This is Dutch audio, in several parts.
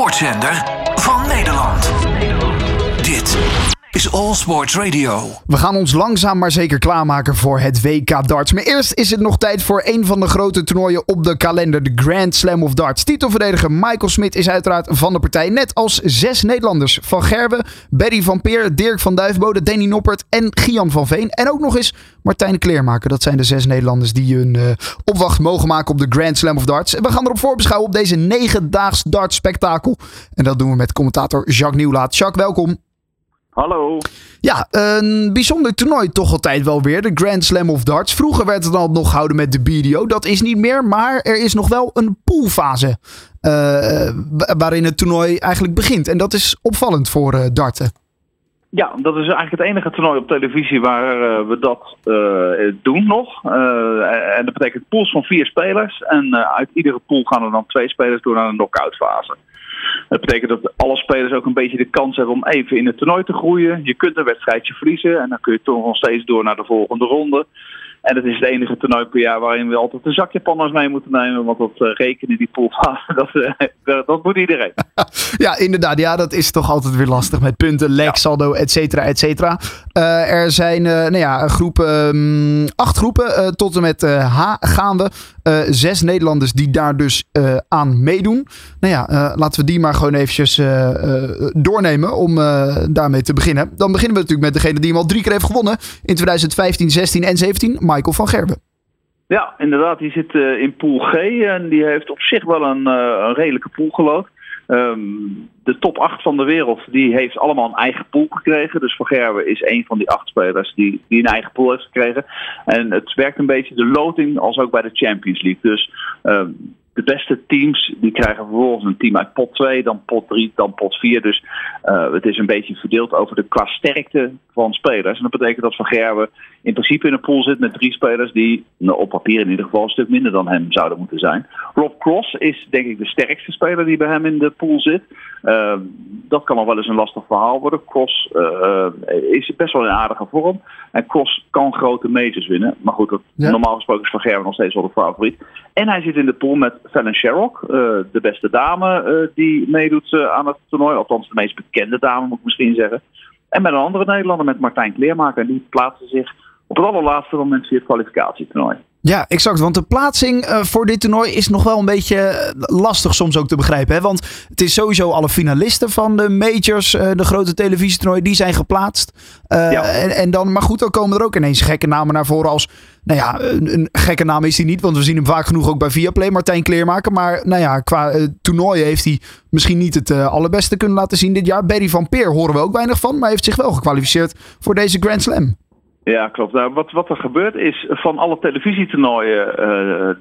sportzender van Nederland. Dit is All Sports Radio. We gaan ons langzaam maar zeker klaarmaken voor het WK darts. Maar eerst is het nog tijd voor een van de grote toernooien op de kalender. De Grand Slam of Darts. Titelverdediger Michael Smit is uiteraard van de partij. Net als zes Nederlanders. Van Gerwen, Berry van Peer, Dirk van Duivenbode, Danny Noppert en Gian van Veen. En ook nog eens Martijn Kleermaker. Dat zijn de zes Nederlanders die hun uh, opwacht mogen maken op de Grand Slam of Darts. En we gaan erop voorbeschouwen op deze negendaags darts spektakel. En dat doen we met commentator Jacques Nieuwlaat. Jacques, welkom. Hallo. Ja, een bijzonder toernooi toch altijd wel weer. De Grand Slam of Darts. Vroeger werd het dan nog gehouden met de BDO. Dat is niet meer, maar er is nog wel een poolfase. Uh, waarin het toernooi eigenlijk begint. En dat is opvallend voor uh, darten. Ja, dat is eigenlijk het enige toernooi op televisie waar uh, we dat doen nog. en dat betekent pools van vier spelers. En uit iedere pool gaan er dan twee spelers door naar een knock-out fase. Dat betekent dat alle spelers ook een beetje de kans hebben om even in het toernooi te groeien. Je kunt een wedstrijdje verliezen en dan kun je toch nog steeds door naar de volgende ronde. En het is het enige toernooi per jaar waarin we altijd een zakje pandas mee moeten nemen. Want dat uh, rekenen die poolfase, dat, uh, dat moet iedereen. ja, inderdaad. Ja, dat is toch altijd weer lastig met punten, ja. saldo, et cetera, et cetera. Uh, er zijn nou ja, groepen, um, acht groepen. tot en met H gaan we. zes Nederlanders die daar dus aan meedoen. Nou ja, laten we die maar gewoon eventjes doornemen om daarmee te beginnen. Dan beginnen we natuurlijk met degene die hem al drie keer heeft gewonnen. In 2015, 16 en 17. Michael van Gerben. Ja, inderdaad. Die zit uh, in pool G en die heeft op zich wel een, uh, een redelijke poolgeloof. Um, de top 8 van de wereld die heeft allemaal een eigen pool gekregen. Dus Van Gerben is een van die acht spelers die, die een eigen pool heeft gekregen. En het werkt een beetje de loting als ook bij de Champions League. Dus um, de beste teams die krijgen vervolgens een team uit pot 2, dan pot 3, dan pot 4. Dus uh, het is een beetje verdeeld over de qua sterkte van spelers. En dat betekent dat Van Gerwen in principe in een pool zit met drie spelers die nou, op papier in ieder geval een stuk minder dan hem zouden moeten zijn. Rob Cross is denk ik de sterkste speler die bij hem in de pool zit. Uh, dat kan nog wel eens een lastig verhaal worden. Cross uh, is best wel in aardige vorm. En Cross kan grote majors winnen. Maar goed, dat, ja. normaal gesproken is Van Gerwen nog steeds wel de favoriet. En hij zit in de pool met Fallon Sherrock, de beste dame die meedoet aan het toernooi. Althans de meest bekende dame moet ik misschien zeggen. En met een andere Nederlander, met Martijn Kleermaker. En die plaatsen zich op het allerlaatste moment via het kwalificatietoernooi. Ja, exact. Want de plaatsing uh, voor dit toernooi is nog wel een beetje lastig soms ook te begrijpen. Hè? Want het is sowieso alle finalisten van de majors, uh, de grote televisietoernooien, die zijn geplaatst. Uh, ja. en, en, dan, maar goed, dan komen er ook ineens gekke namen naar voren als... Nou ja, een, een gekke naam is hij niet, want we zien hem vaak genoeg ook bij Viaplay, Martijn Kleermaker. Maar nou ja, qua toernooien heeft hij misschien niet het allerbeste kunnen laten zien dit jaar. Berry van Peer horen we ook weinig van, maar heeft zich wel gekwalificeerd voor deze Grand Slam. Ja, klopt. Nou, wat, wat er gebeurt is, van alle televisietoernooien, uh,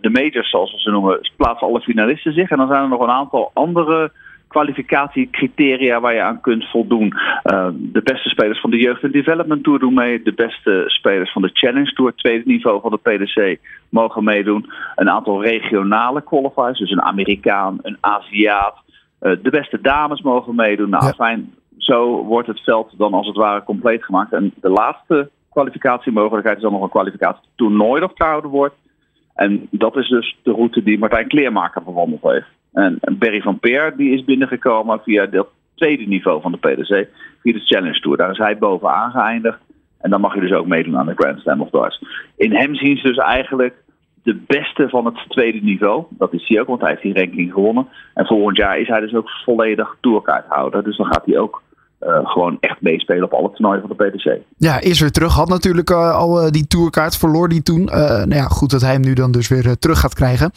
de majors zoals we ze noemen, plaatsen alle finalisten zich. En dan zijn er nog een aantal andere kwalificatiecriteria waar je aan kunt voldoen. Uh, de beste spelers van de Jeugd en Development Tour doen mee. De beste spelers van de Challenge Tour, tweede niveau van de PDC, mogen meedoen. Een aantal regionale qualifiers, dus een Amerikaan, een Aziat. Uh, de beste dames mogen meedoen. Nou, ja. fijn, zo wordt het veld dan als het ware compleet gemaakt. En de laatste kwalificatiemogelijkheid is dan nog een kwalificatietoernooi dat gehouden wordt. En dat is dus de route die Martijn Kleermaker bewandeld heeft. En Berry van Peer die is binnengekomen via het tweede niveau van de PDC, via de Challenge Tour. Daar is hij bovenaan geëindigd. En dan mag je dus ook meedoen aan de Grand Slam of Darts. In hem zien ze dus eigenlijk de beste van het tweede niveau. Dat is hij ook, want hij heeft die ranking gewonnen. En volgend jaar is hij dus ook volledig tourkaarthouder. Dus dan gaat hij ook uh, gewoon echt meespelen op alle toernooien van de PDC. Ja, is weer terug. Had natuurlijk uh, al uh, die tourkaart, verloor die toen. nou ja, goed dat hij hem nu dan dus weer terug gaat krijgen.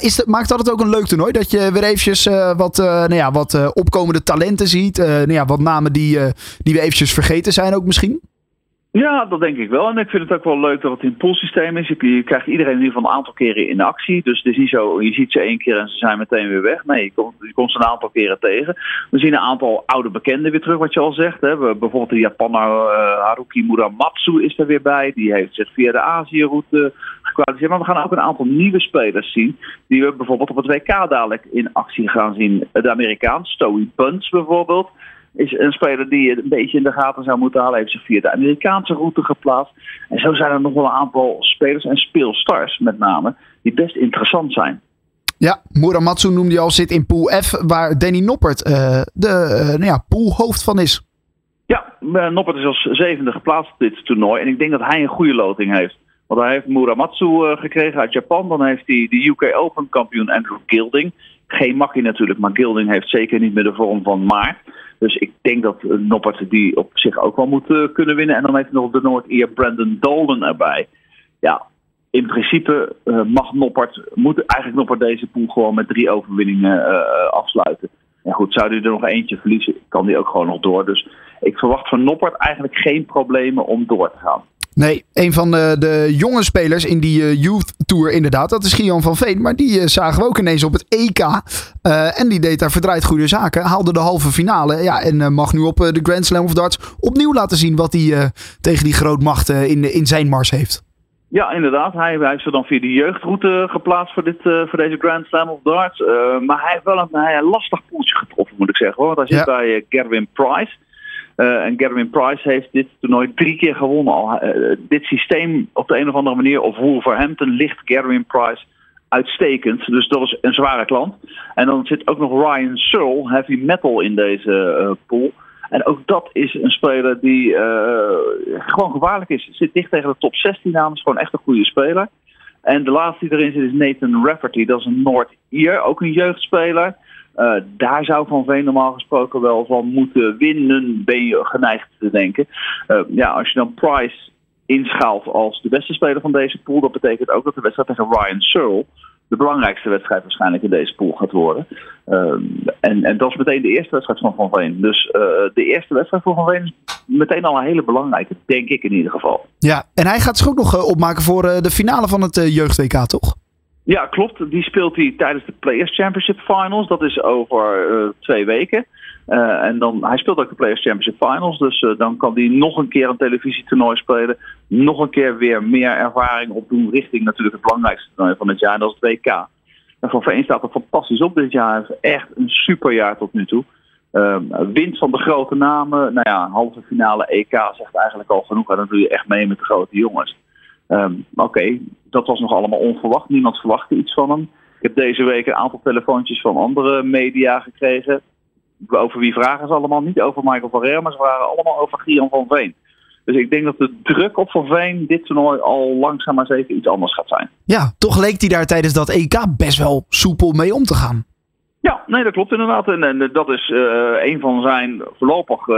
is maakt dat het ook een leuk toernooi? Dat je weer eventjes wat, nou ja, wat opkomende talenten ziet. nou ja, wat namen die, die we eventjes vergeten zijn ook misschien? Ja, dat denk ik wel. En ik vind het ook wel leuk dat het een poolsysteem is. Je krijgt iedereen in ieder geval een aantal keren in actie. Dus het is niet zo, je ziet ze één keer en ze zijn meteen weer weg. Nee, je komt, je komt ze een aantal keren tegen. We zien een aantal oude bekenden weer terug, wat je al zegt. Hè. Bijvoorbeeld de Japaner uh, Haruki Muramatsu is er weer bij. Die heeft zich via de Azië-route gekwalificeerd. Maar we gaan ook een aantal nieuwe spelers zien. Die we bijvoorbeeld op het WK dadelijk in actie gaan zien. De Amerikaan, Stoey Bunts bijvoorbeeld is een speler die je een beetje in de gaten zou moeten halen. Heeft zich via de Amerikaanse route geplaatst. En zo zijn er nog wel een aantal spelers en speelstars met name die best interessant zijn. Ja, Muramatsu noemde je al, zit in Pool F, waar Danny Noppert uh, de uh, nou ja, poolhoofd van is. Ja, Noppert is als zevende geplaatst dit toernooi. En ik denk dat hij een goede loting heeft. Want hij heeft Muramatsu uh, gekregen uit Japan. Dan heeft hij de UK Open kampioen Andrew Gilding. Geen makkie natuurlijk, maar Gilding heeft zeker niet meer de vorm van Maart. Dus ik denk dat Noppert die op zich ook wel moet kunnen winnen. En dan heeft hij nog de Noord-Ier Brandon Dolan erbij. Ja, in principe uh, mag Noppert, moet eigenlijk Noppert deze pool gewoon met drie overwinningen afsluiten. En goed, zou hij er nog eentje verliezen, kan hij ook gewoon nog door. Dus ik verwacht van Noppert eigenlijk geen problemen om door te gaan. Nee, een van de, de jonge spelers in die uh, Youth Tour inderdaad, dat is Gian van Veen. Maar die uh, zagen we ook ineens op het EK. Uh, en die deed daar verdraaid goede zaken. Haalde de halve finale. Ja, en mag nu op de Grand Slam of Darts opnieuw laten zien wat hij tegen die grootmachten in, in zijn mars heeft. Ja, inderdaad. Hij, hij heeft ze dan via de jeugdroute geplaatst voor, dit, uh, voor deze Grand Slam of Darts. Uh, maar hij heeft wel een, hij een lastig poeltje getroffen, moet ik zeggen. Want hij zit ja. bij uh, Gerwin Price. En Gerwin Price heeft dit toernooi drie keer gewonnen al. dit systeem op de een of andere manier, of Wolverhampton, ligt Gerwin Price uitstekend. Dus dat is een zware klant. En dan zit ook nog Ryan Searle, heavy metal, in deze pool. En ook dat is een speler die gewoon gevaarlijk is. Zit dicht tegen de top 16 namens. Gewoon echt een goede speler. En de laatste die erin zit is Nathan Rafferty. Dat is een Noord-Ier, ook een jeugdspeler. Uh, daar zou Van Veen normaal gesproken wel van moeten winnen, ben je geneigd te denken. Uh, ja, als je dan Price inschaalt als de beste speler van deze pool, dat betekent ook dat de wedstrijd tegen Ryan Searle de belangrijkste wedstrijd waarschijnlijk in deze pool gaat worden. Uh, en, en dat is meteen de eerste wedstrijd van Van Veen. Dus de eerste wedstrijd voor Van Veen is meteen al een hele belangrijke, denk ik in ieder geval. Ja, en hij gaat zich ook nog opmaken voor de finale van het jeugd-WK, toch? Ja, klopt. Die speelt hij tijdens de Players Championship Finals. Dat is over twee weken. Uh, en dan, hij speelt ook de Players Championship Finals. Dus uh, dan kan hij nog een keer een televisietoernooi spelen. Nog een keer weer meer ervaring opdoen richting natuurlijk het belangrijkste toernooi van het jaar. En dat is het WK. En Van Veen staat er fantastisch op dit jaar. Hij echt een superjaar tot nu toe. Uh, wint van de grote namen. Nou ja, halve finale EK zegt eigenlijk al genoeg. En dan doe je echt mee met de grote jongens. Um, Oké, okay, dat was nog allemaal onverwacht. Niemand verwachtte iets van hem. Ik heb deze week een aantal telefoontjes van andere media gekregen over wie vragen ze allemaal? Niet over Michael van Rer, maar ze vragen allemaal over Gian van Veen. Dus ik denk dat de druk op Van Veen dit toernooi al langzaam maar zeker iets anders gaat zijn. Ja, toch leek hij daar tijdens dat EK best wel soepel mee om te gaan. Ja, nee, dat klopt inderdaad. En, en dat is uh, een van zijn voorlopige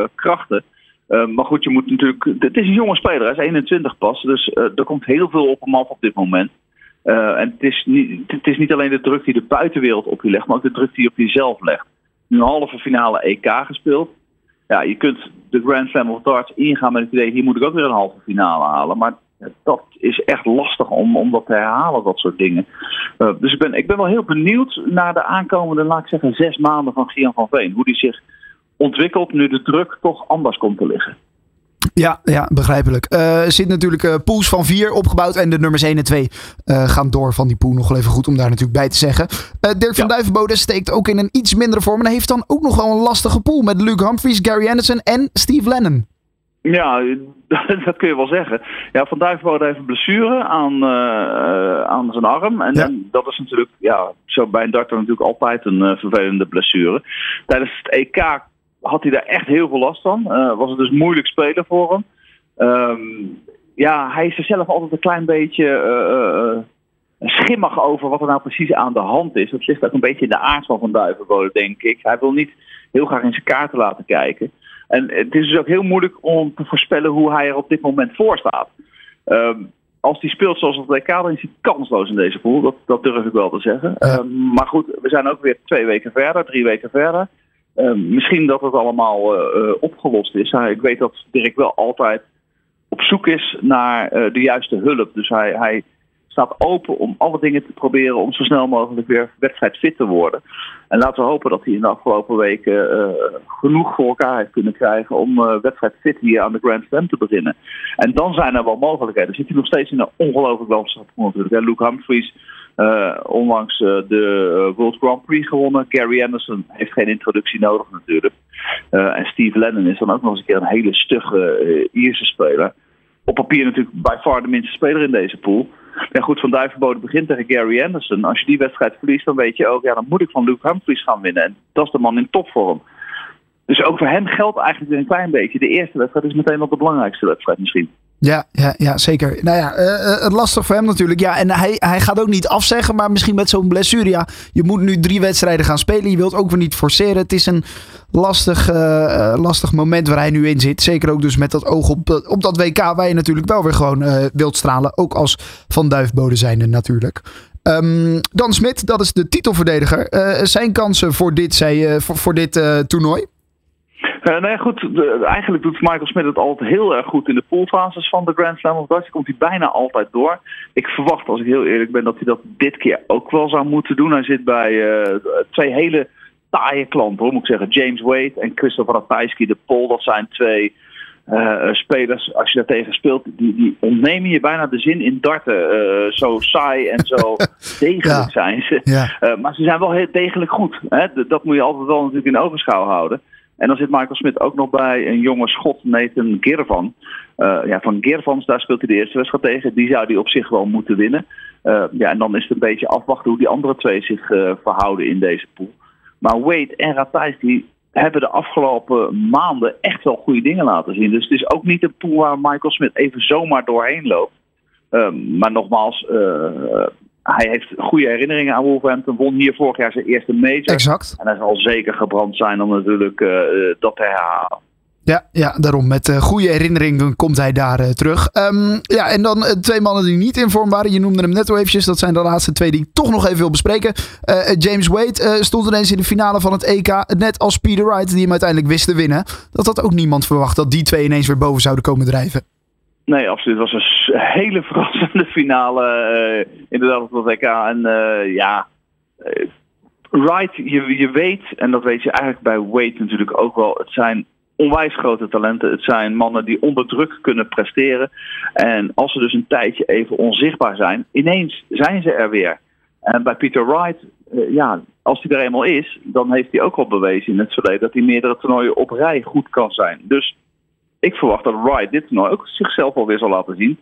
uh, krachten. Uh, maar goed, je moet natuurlijk. Het is een jonge speler, hij is 21 pas. Dus er komt heel veel op hem af op dit moment. en het is, niet, het is niet alleen de druk die de buitenwereld op je legt, maar ook de druk die je op jezelf legt nu een halve finale EK gespeeld. Ja, je kunt de Grand Slam of Darts ingaan met het idee, hier moet ik ook weer een halve finale halen. Maar dat is echt lastig om, om dat te herhalen, dat soort dingen. Dus ik ben, ik ben wel heel benieuwd naar de aankomende, laat ik zeggen, zes maanden van Gian van Veen. Hoe die zich ontwikkelt nu de druk toch anders komt te liggen. Ja, ja begrijpelijk. Uh, zit natuurlijk uh, pools van vier opgebouwd. En de nummers 1 en 2 uh, gaan door van die pool. Nog wel even goed om daar natuurlijk bij te zeggen. Dirk van. Duivenbode steekt ook in een iets mindere vorm. En heeft dan ook nog wel een lastige pool. Met Luke Humphries, Gary Anderson en Steve Lennon. Ja, dat kun je wel zeggen. Ja, Van Duivenbode heeft een blessure aan, aan zijn arm. En, ja. en, dat is natuurlijk, ja, zo bij een darter natuurlijk altijd een vervelende blessure. Tijdens het EK had hij daar echt heel veel last van. Uh, was het dus moeilijk spelen voor hem. Um, ja, hij is er zelf altijd een klein beetje uh, uh, schimmig over wat er nou precies aan de hand is. Dat ligt ook een beetje in de aard van Van Duivenbode, denk ik. Hij wil niet heel graag in zijn kaarten laten kijken. En het is dus ook heel moeilijk om te voorspellen hoe hij er op dit moment voor staat. Um, als hij speelt zoals het WK, dan is hij kansloos in deze pool. Dat, dat durf ik wel te zeggen. Ja. Um, maar goed, we zijn ook weer twee weken verder, drie weken verder. Uh, misschien dat het allemaal uh, opgelost is. Uh, ik weet dat Dirk wel altijd op zoek is naar de juiste hulp. Dus hij, hij staat open om alle dingen te proberen om zo snel mogelijk weer wedstrijdfit te worden. En laten we hopen dat hij in de afgelopen weken genoeg voor elkaar heeft kunnen krijgen om wedstrijdfit hier aan de Grand Slam te beginnen. En dan zijn er wel mogelijkheden. Zit hij nog steeds in een ongelooflijk wel natuurlijk. Luke Humphries uh, onlangs uh, de uh, World Grand Prix gewonnen. Gary Anderson heeft geen introductie nodig natuurlijk. en Steve Lennon is dan ook nog eens een keer een hele stugge Ierse speler. Op papier natuurlijk bij far de minste speler in deze pool. Ja, goed, Van Duivenbode begint tegen Gary Anderson. Als je die wedstrijd verliest, dan weet je ook, ja, dan moet ik van Luke Humphries gaan winnen. En dat is de man in topvorm. Dus ook voor hem geldt eigenlijk weer een klein beetje. De eerste wedstrijd is meteen nog de belangrijkste wedstrijd misschien. Ja, ja, ja zeker. Nou ja, uh, lastig voor hem natuurlijk. Ja, en hij, hij gaat ook niet afzeggen, maar misschien met zo'n blessure. Ja, je moet nu drie wedstrijden gaan spelen. Je wilt ook weer niet forceren. Het is een lastig, uh, lastig moment waar hij nu in zit. Zeker ook dus met dat oog op, op dat WK, waar je natuurlijk wel weer gewoon wilt stralen. Ook als Van Duifbode zijnde natuurlijk. Um, Dan Smit, dat is de titelverdediger. zijn kansen voor dit, zei, voor, voor dit toernooi? Uh, nou ja, goed. eigenlijk doet Michael Smith het altijd heel erg goed in de poolfases van de Grand Slam of Dutch. Komt hij bijna altijd door. Ik verwacht, als ik heel eerlijk ben, dat hij dat dit keer ook wel zou moeten doen. Hij zit bij uh, twee hele taaie klanten, hoor, moet ik zeggen. James Wade en Christopher Ratajski, de Pol. Dat zijn twee uh, spelers, als je daar tegen speelt, die, die ontnemen je bijna de zin in darten. zo saai en zo degelijk zijn ze. Ja. maar ze zijn wel heel degelijk goed. Hè? Dat moet je altijd wel natuurlijk in ogenschouw houden. En dan zit Michael Smit ook nog bij een jonge schot, Nathan Girvan. Uh, ja, van Girvans, daar speelt hij de eerste wedstrijd tegen. Die zou hij op zich wel moeten winnen. Uh, ja, en dan is het een beetje afwachten hoe die andere twee zich uh, verhouden in deze pool. Maar Wade en Ratajs, die hebben de afgelopen maanden echt wel goede dingen laten zien. Dus het is ook niet een pool waar Michael Smit even zomaar doorheen loopt. maar nogmaals, hij heeft goede herinneringen aan Wolverhampton. Won hier vorig jaar zijn eerste major. Exact. En hij zal zeker gebrand zijn om natuurlijk uh, dat te herhalen. Ja, ja, daarom. Met uh, goede herinneringen komt hij daar uh, terug. Um, ja, en dan uh, twee mannen die niet in vorm waren. Je noemde hem net al eventjes. Dat zijn de laatste twee die ik toch nog even wil bespreken. James Wade stond ineens in de finale van het EK. Net als Peter Wright, die hem uiteindelijk wist te winnen. Dat had ook niemand verwacht dat die twee ineens weer boven zouden komen drijven. Nee, absoluut. Het was een hele verrassende finale. Uh, inderdaad op het WK. En uh, ja, Wright, je, je weet, en dat weet je eigenlijk bij Wade natuurlijk ook wel. Het zijn onwijs grote talenten. Het zijn mannen die onder druk kunnen presteren. En als ze dus een tijdje even onzichtbaar zijn, ineens zijn ze er weer. En bij Peter Wright, ja, als hij er eenmaal is, dan heeft hij ook al bewezen in het verleden dat hij meerdere toernooien op rij goed kan zijn. Dus ik verwacht dat Wright dit toernooi ook zichzelf alweer zal laten zien.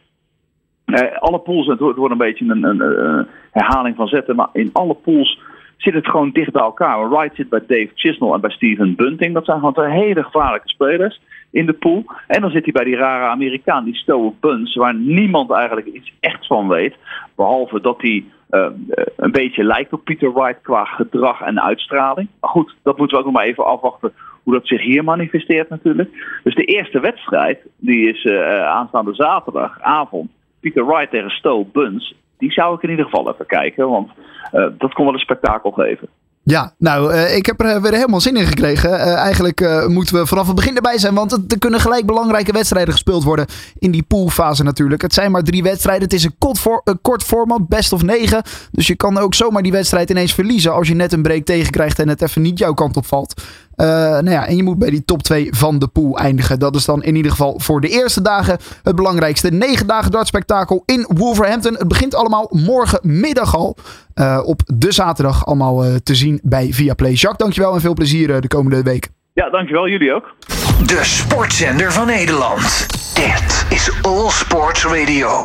Uh, alle pools, het wordt, een beetje een, een, herhaling van zetten, maar in alle pools zit het gewoon dicht bij elkaar. Wright zit bij Dave Chisnell en bij Steven Bunting. Dat zijn gewoon twee hele gevaarlijke spelers in de pool. En dan zit hij bij die rare Amerikaan, die Stowe Buns, waar niemand eigenlijk iets echt van weet. Behalve dat hij uh, een beetje lijkt op Peter Wright qua gedrag en uitstraling. Maar goed, dat moeten we ook nog maar even afwachten hoe dat zich hier manifesteert natuurlijk. Dus de eerste wedstrijd, die is uh, aanstaande zaterdagavond. Peter Wright tegen Stowe Buns. Die zou ik in ieder geval even kijken, want uh, dat kon wel een spektakel geven. Ja, nou, ik heb er weer helemaal zin in gekregen. Eigenlijk moeten we vanaf het begin erbij zijn, want er kunnen gelijk belangrijke wedstrijden gespeeld worden in die poolfase natuurlijk. Het zijn maar drie wedstrijden. Het is een kort, kort format, best of negen. Dus je kan ook zomaar die wedstrijd ineens verliezen als je net een break tegenkrijgt en het even niet jouw kant op valt. Nou ja, en je moet bij die top 2 van de pool eindigen. Dat is dan in ieder geval voor de eerste dagen het belangrijkste. Negen dagen dartspektakel in Wolverhampton. Het begint allemaal morgenmiddag al. Uh, op de zaterdag allemaal uh, te zien bij Viaplay. Jacques, dankjewel en veel plezier uh, de komende week. Ja, dankjewel. Jullie ook. De sportzender van Nederland. Dit is All Sports Radio.